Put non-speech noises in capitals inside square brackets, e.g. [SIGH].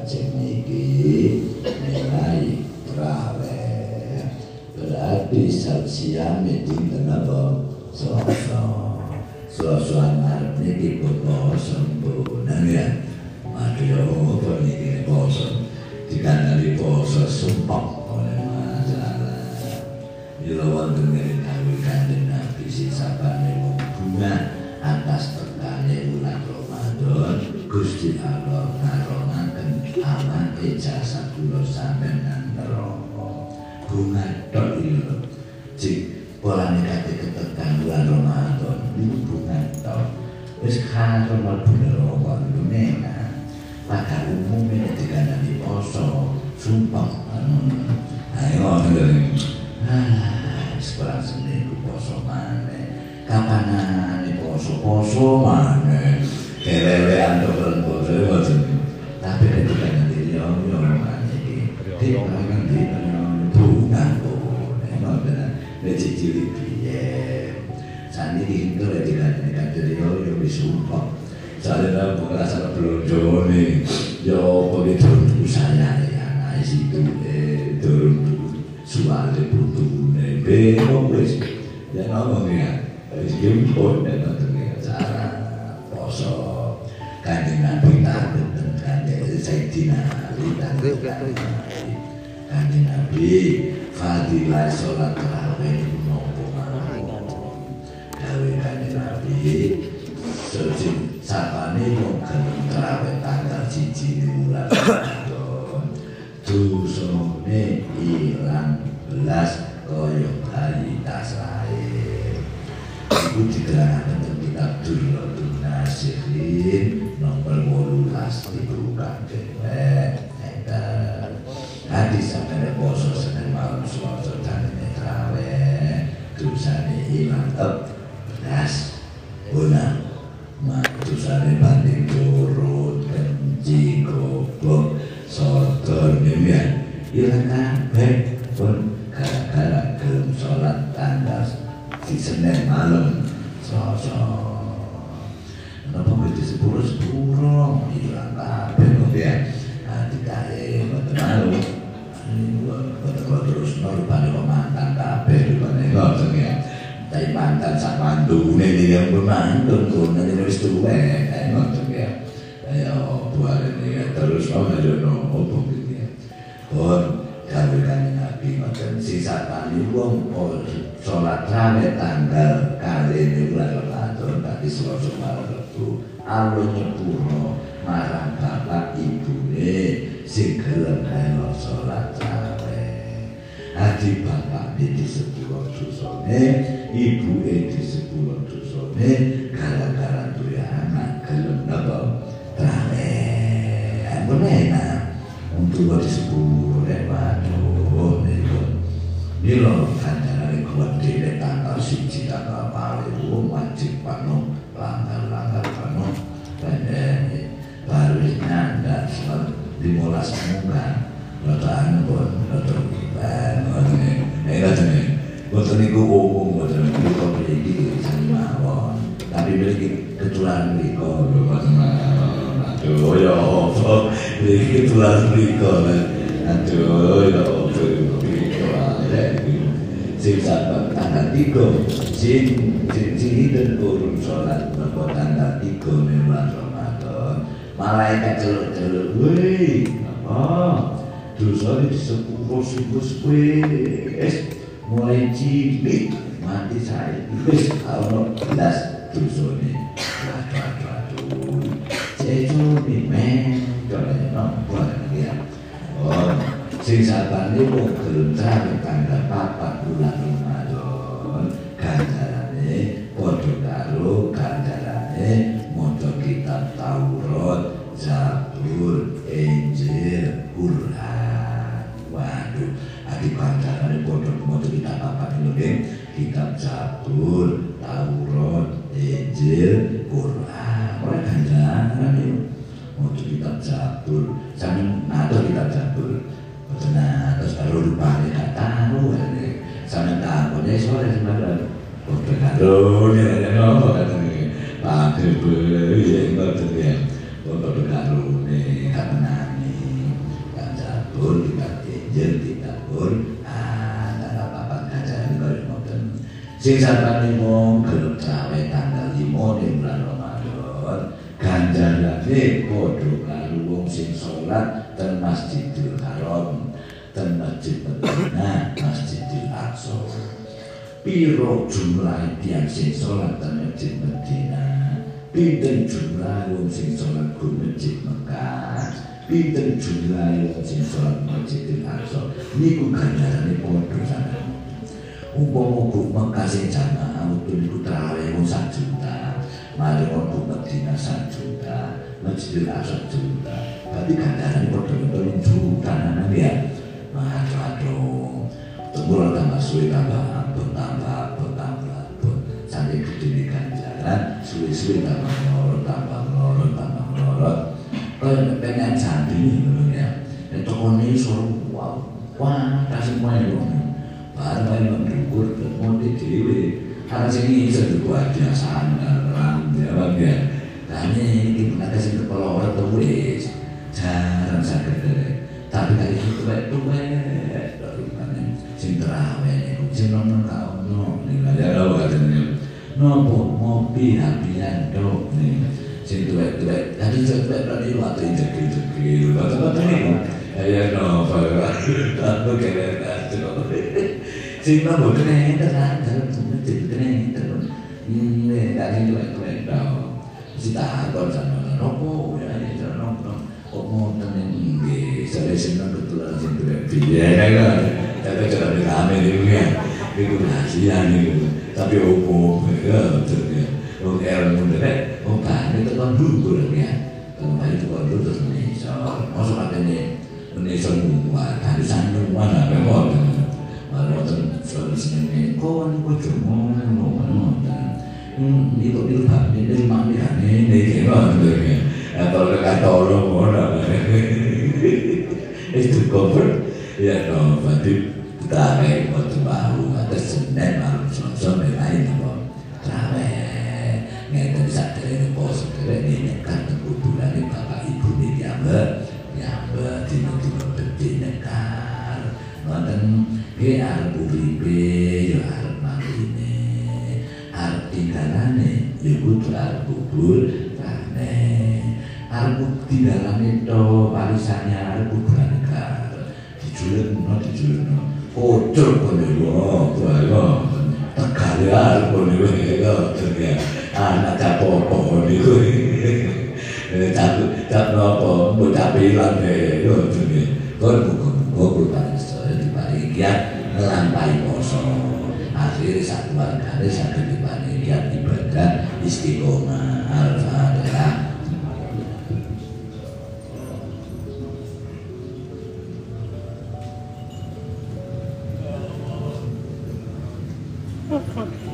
lajeng niki nilai trawe berarti saksiame dinten apa Selasa. Selasa ngarep niki poso sembunan ya. Aduh ya apa niki poso? Dikandani poso sumpah oleh masalah. Bila wonten ngene dawuh Kanjeng Nabi sisapane wong bunga atas tekane bulan Ramadan Gusti Allah ngaronaken awake jasad kula sampeyan nang bunga tok iki lho cik polane kate ketekan bulan Ramadan niku bunga tok wis karo mlebu neraka lho menak pada umumnya dikandani poso sumpah ayo ngene ah sekolah seminggu poso maneh kapanane poso-poso maneh kelelean to ben poso ya begitu saya ya, situ eh turun suara butuh nih, bingung wes, ya ngomong ya, wes jemput dan nonton ya cara poso, kanjeng nabi takut dan kanjeng Sayyidina Ali takut kanjeng nabi fadilah sholat terawih nopo Dawe kanjeng nabi Sejin sapane gelem terawih. tanggal siji ora dusone ilang belas kaya bali tasae iku diterangake ing kitab Durrul Nasirin nomor 18 iku kangge Hadis sampai reposo senen malam suatu dan ini trawe Dusani imam tep Das Guna banding ilang kabeh pun gara-gara gelem sholat tanggal di Senin malam. Sosok. Kenapa begitu sepuluh sepuluh ilang kabeh kok ya? Nanti kaya ngoten malu ngoten kok terus rupane kok mantan kabeh rupane ngoten ya. Tapi mantan sak mantune iki yang bermantun kok nanti wis tuwek ngoten ya. Ya buare ini terus ono jono opo nabi ngoten sisa tani wong sholat rame tanggal kali ini bulan Ramadan tadi selasa malam itu alun nyepuro marang bapak ibune sing gelem kae sholat rame Adi bapak ini di sepuluh dosone, ibu ini di sepuluh dosone, gara-gara duya anak gelem napa rame. Enak, untuk di sepuluh lewat, niku. Nilo kanjane kuat dhewe tanggal siji tanggal paling wajib panu langgar-langgar panu dan baru nyanda selalu dimolas mungan Bataan pun, iban, bataan ini, bataan ini, bataan itu umum, bataan itu kau memiliki sama mawon, tapi memiliki ketularan riko, bataan aduh ya memiliki ketularan riko, aduh ya ada, sing sahabat tanggal tiga, sing sing hidden turun sholat, nopo tanggal tiga bulan Ramadan, malaikat celuk-celuk, wih, apa? dosa ini sepuluh siklus wis mulai cilik mati saya wis kalau belas dosa ini. Waduh waduh waduh. Cecu nih men kalau nomor ya. Oh sing ini mau gelem papat bulan Ramadan ganjarane padha karo ganjarane maca kitab Taurat Zabur Injil Quran. Waduh adi ganjarane padha maca kitab papat ngene kitab Zabur Taurat Injil Quran. Ora ganjaran ngene maca kitab Zabur. Jane ngatur kitab Zabur, Zabur. Lupa gak tahu ini sampe tahu ya sore sebenarnya bodoh ya ya beli ya ngoten ya Bapak bekarune kamenani kanca pun tidak kenjen tidak pun ah apa-apa kancane kaya ngoten sing sampeyan mung gelem trawe tanggal 5 ning bulan Ramadan ganjarane padha karo wong sing salat ten Masjidil Haram Masjid Madinah Masjidil Aqsa. Piro jumlah tiang sing salat ten Masjid Madinah? Pinten jumlah wong sing salat ku masjid Mekah? Pinten jumlah wong sing salat Masjidil Aqsa? Niku ganjarane padha sampeyan. Umpama ku Mekah sing jamaah utul niku tarawih wong sak juta. Mari ku Madinah sak juta Masjidil Aqsa juta. Berarti ganjarane padha telung juta nang ya Aduh, tunggu tambah suwe tambah abot tambah abot tambah abot sampai gede ganjaran suwe-suwe tambah melorot, tambah melorot, tambah melorot. Kalau ya, suruh wah kasih main. Baru main mendukur, mau di dewi. Karena sini orang ya ya. Tanya ini kita kasih kepala orang tuh wes, jarang sakit deh. Tapi kali itu tuh tuh dari mana? Sing terawih, sing nonton kau no, nih aja lo katanya. Nopo ngopi habian dok nih. Sing tuwek-tuwek, tadi tuwek-tuwek tadi waktu jekil-jekil, waktu-waktu nih. Ya nopo, aku kacau. Sing nopo keren tenan, dalam masjid keren terus. Ini tadi tuwek-tuwek dok. Si takon piye kan. Tapi jangan rame nih ya. Itu rahasia nih tapi umum ya betul ya. Oh ilmu deh oh kan itu kan dulu ya. Kalau itu kan dulu terus Indonesia masuk katanya Indonesia semua dari sana mana memang malah waktu solusinya ini kon kok cuma ngomong ngomong itu itu pak ini dari mana ya ini gimana ya. Atau dekat tolong mana itu cover ya no berarti Trawe waktu baru atau Senin malam Selasa lain apa? Trawe ngeten sak dene pos dene nekat kuburan bapak ibu ini diambil diambil dino dino beti nekar ngoten ki arep uripe yo arep mangine arep tinggalane yo kudu arep kubur tane arep tinggalane to warisannya arep Τρέχουν πάλι και λένε, ο τρόπον εγώ, το εγώ, τα καλή άλπον εγώ, εγώ, το εγώ, άνα τα πω από όλοι, εγώ, τα πνώ από μου, τα πήλανε, εγώ, το εγώ, τώρα που κομικό που πάνε στο. 不 [LAUGHS] 苦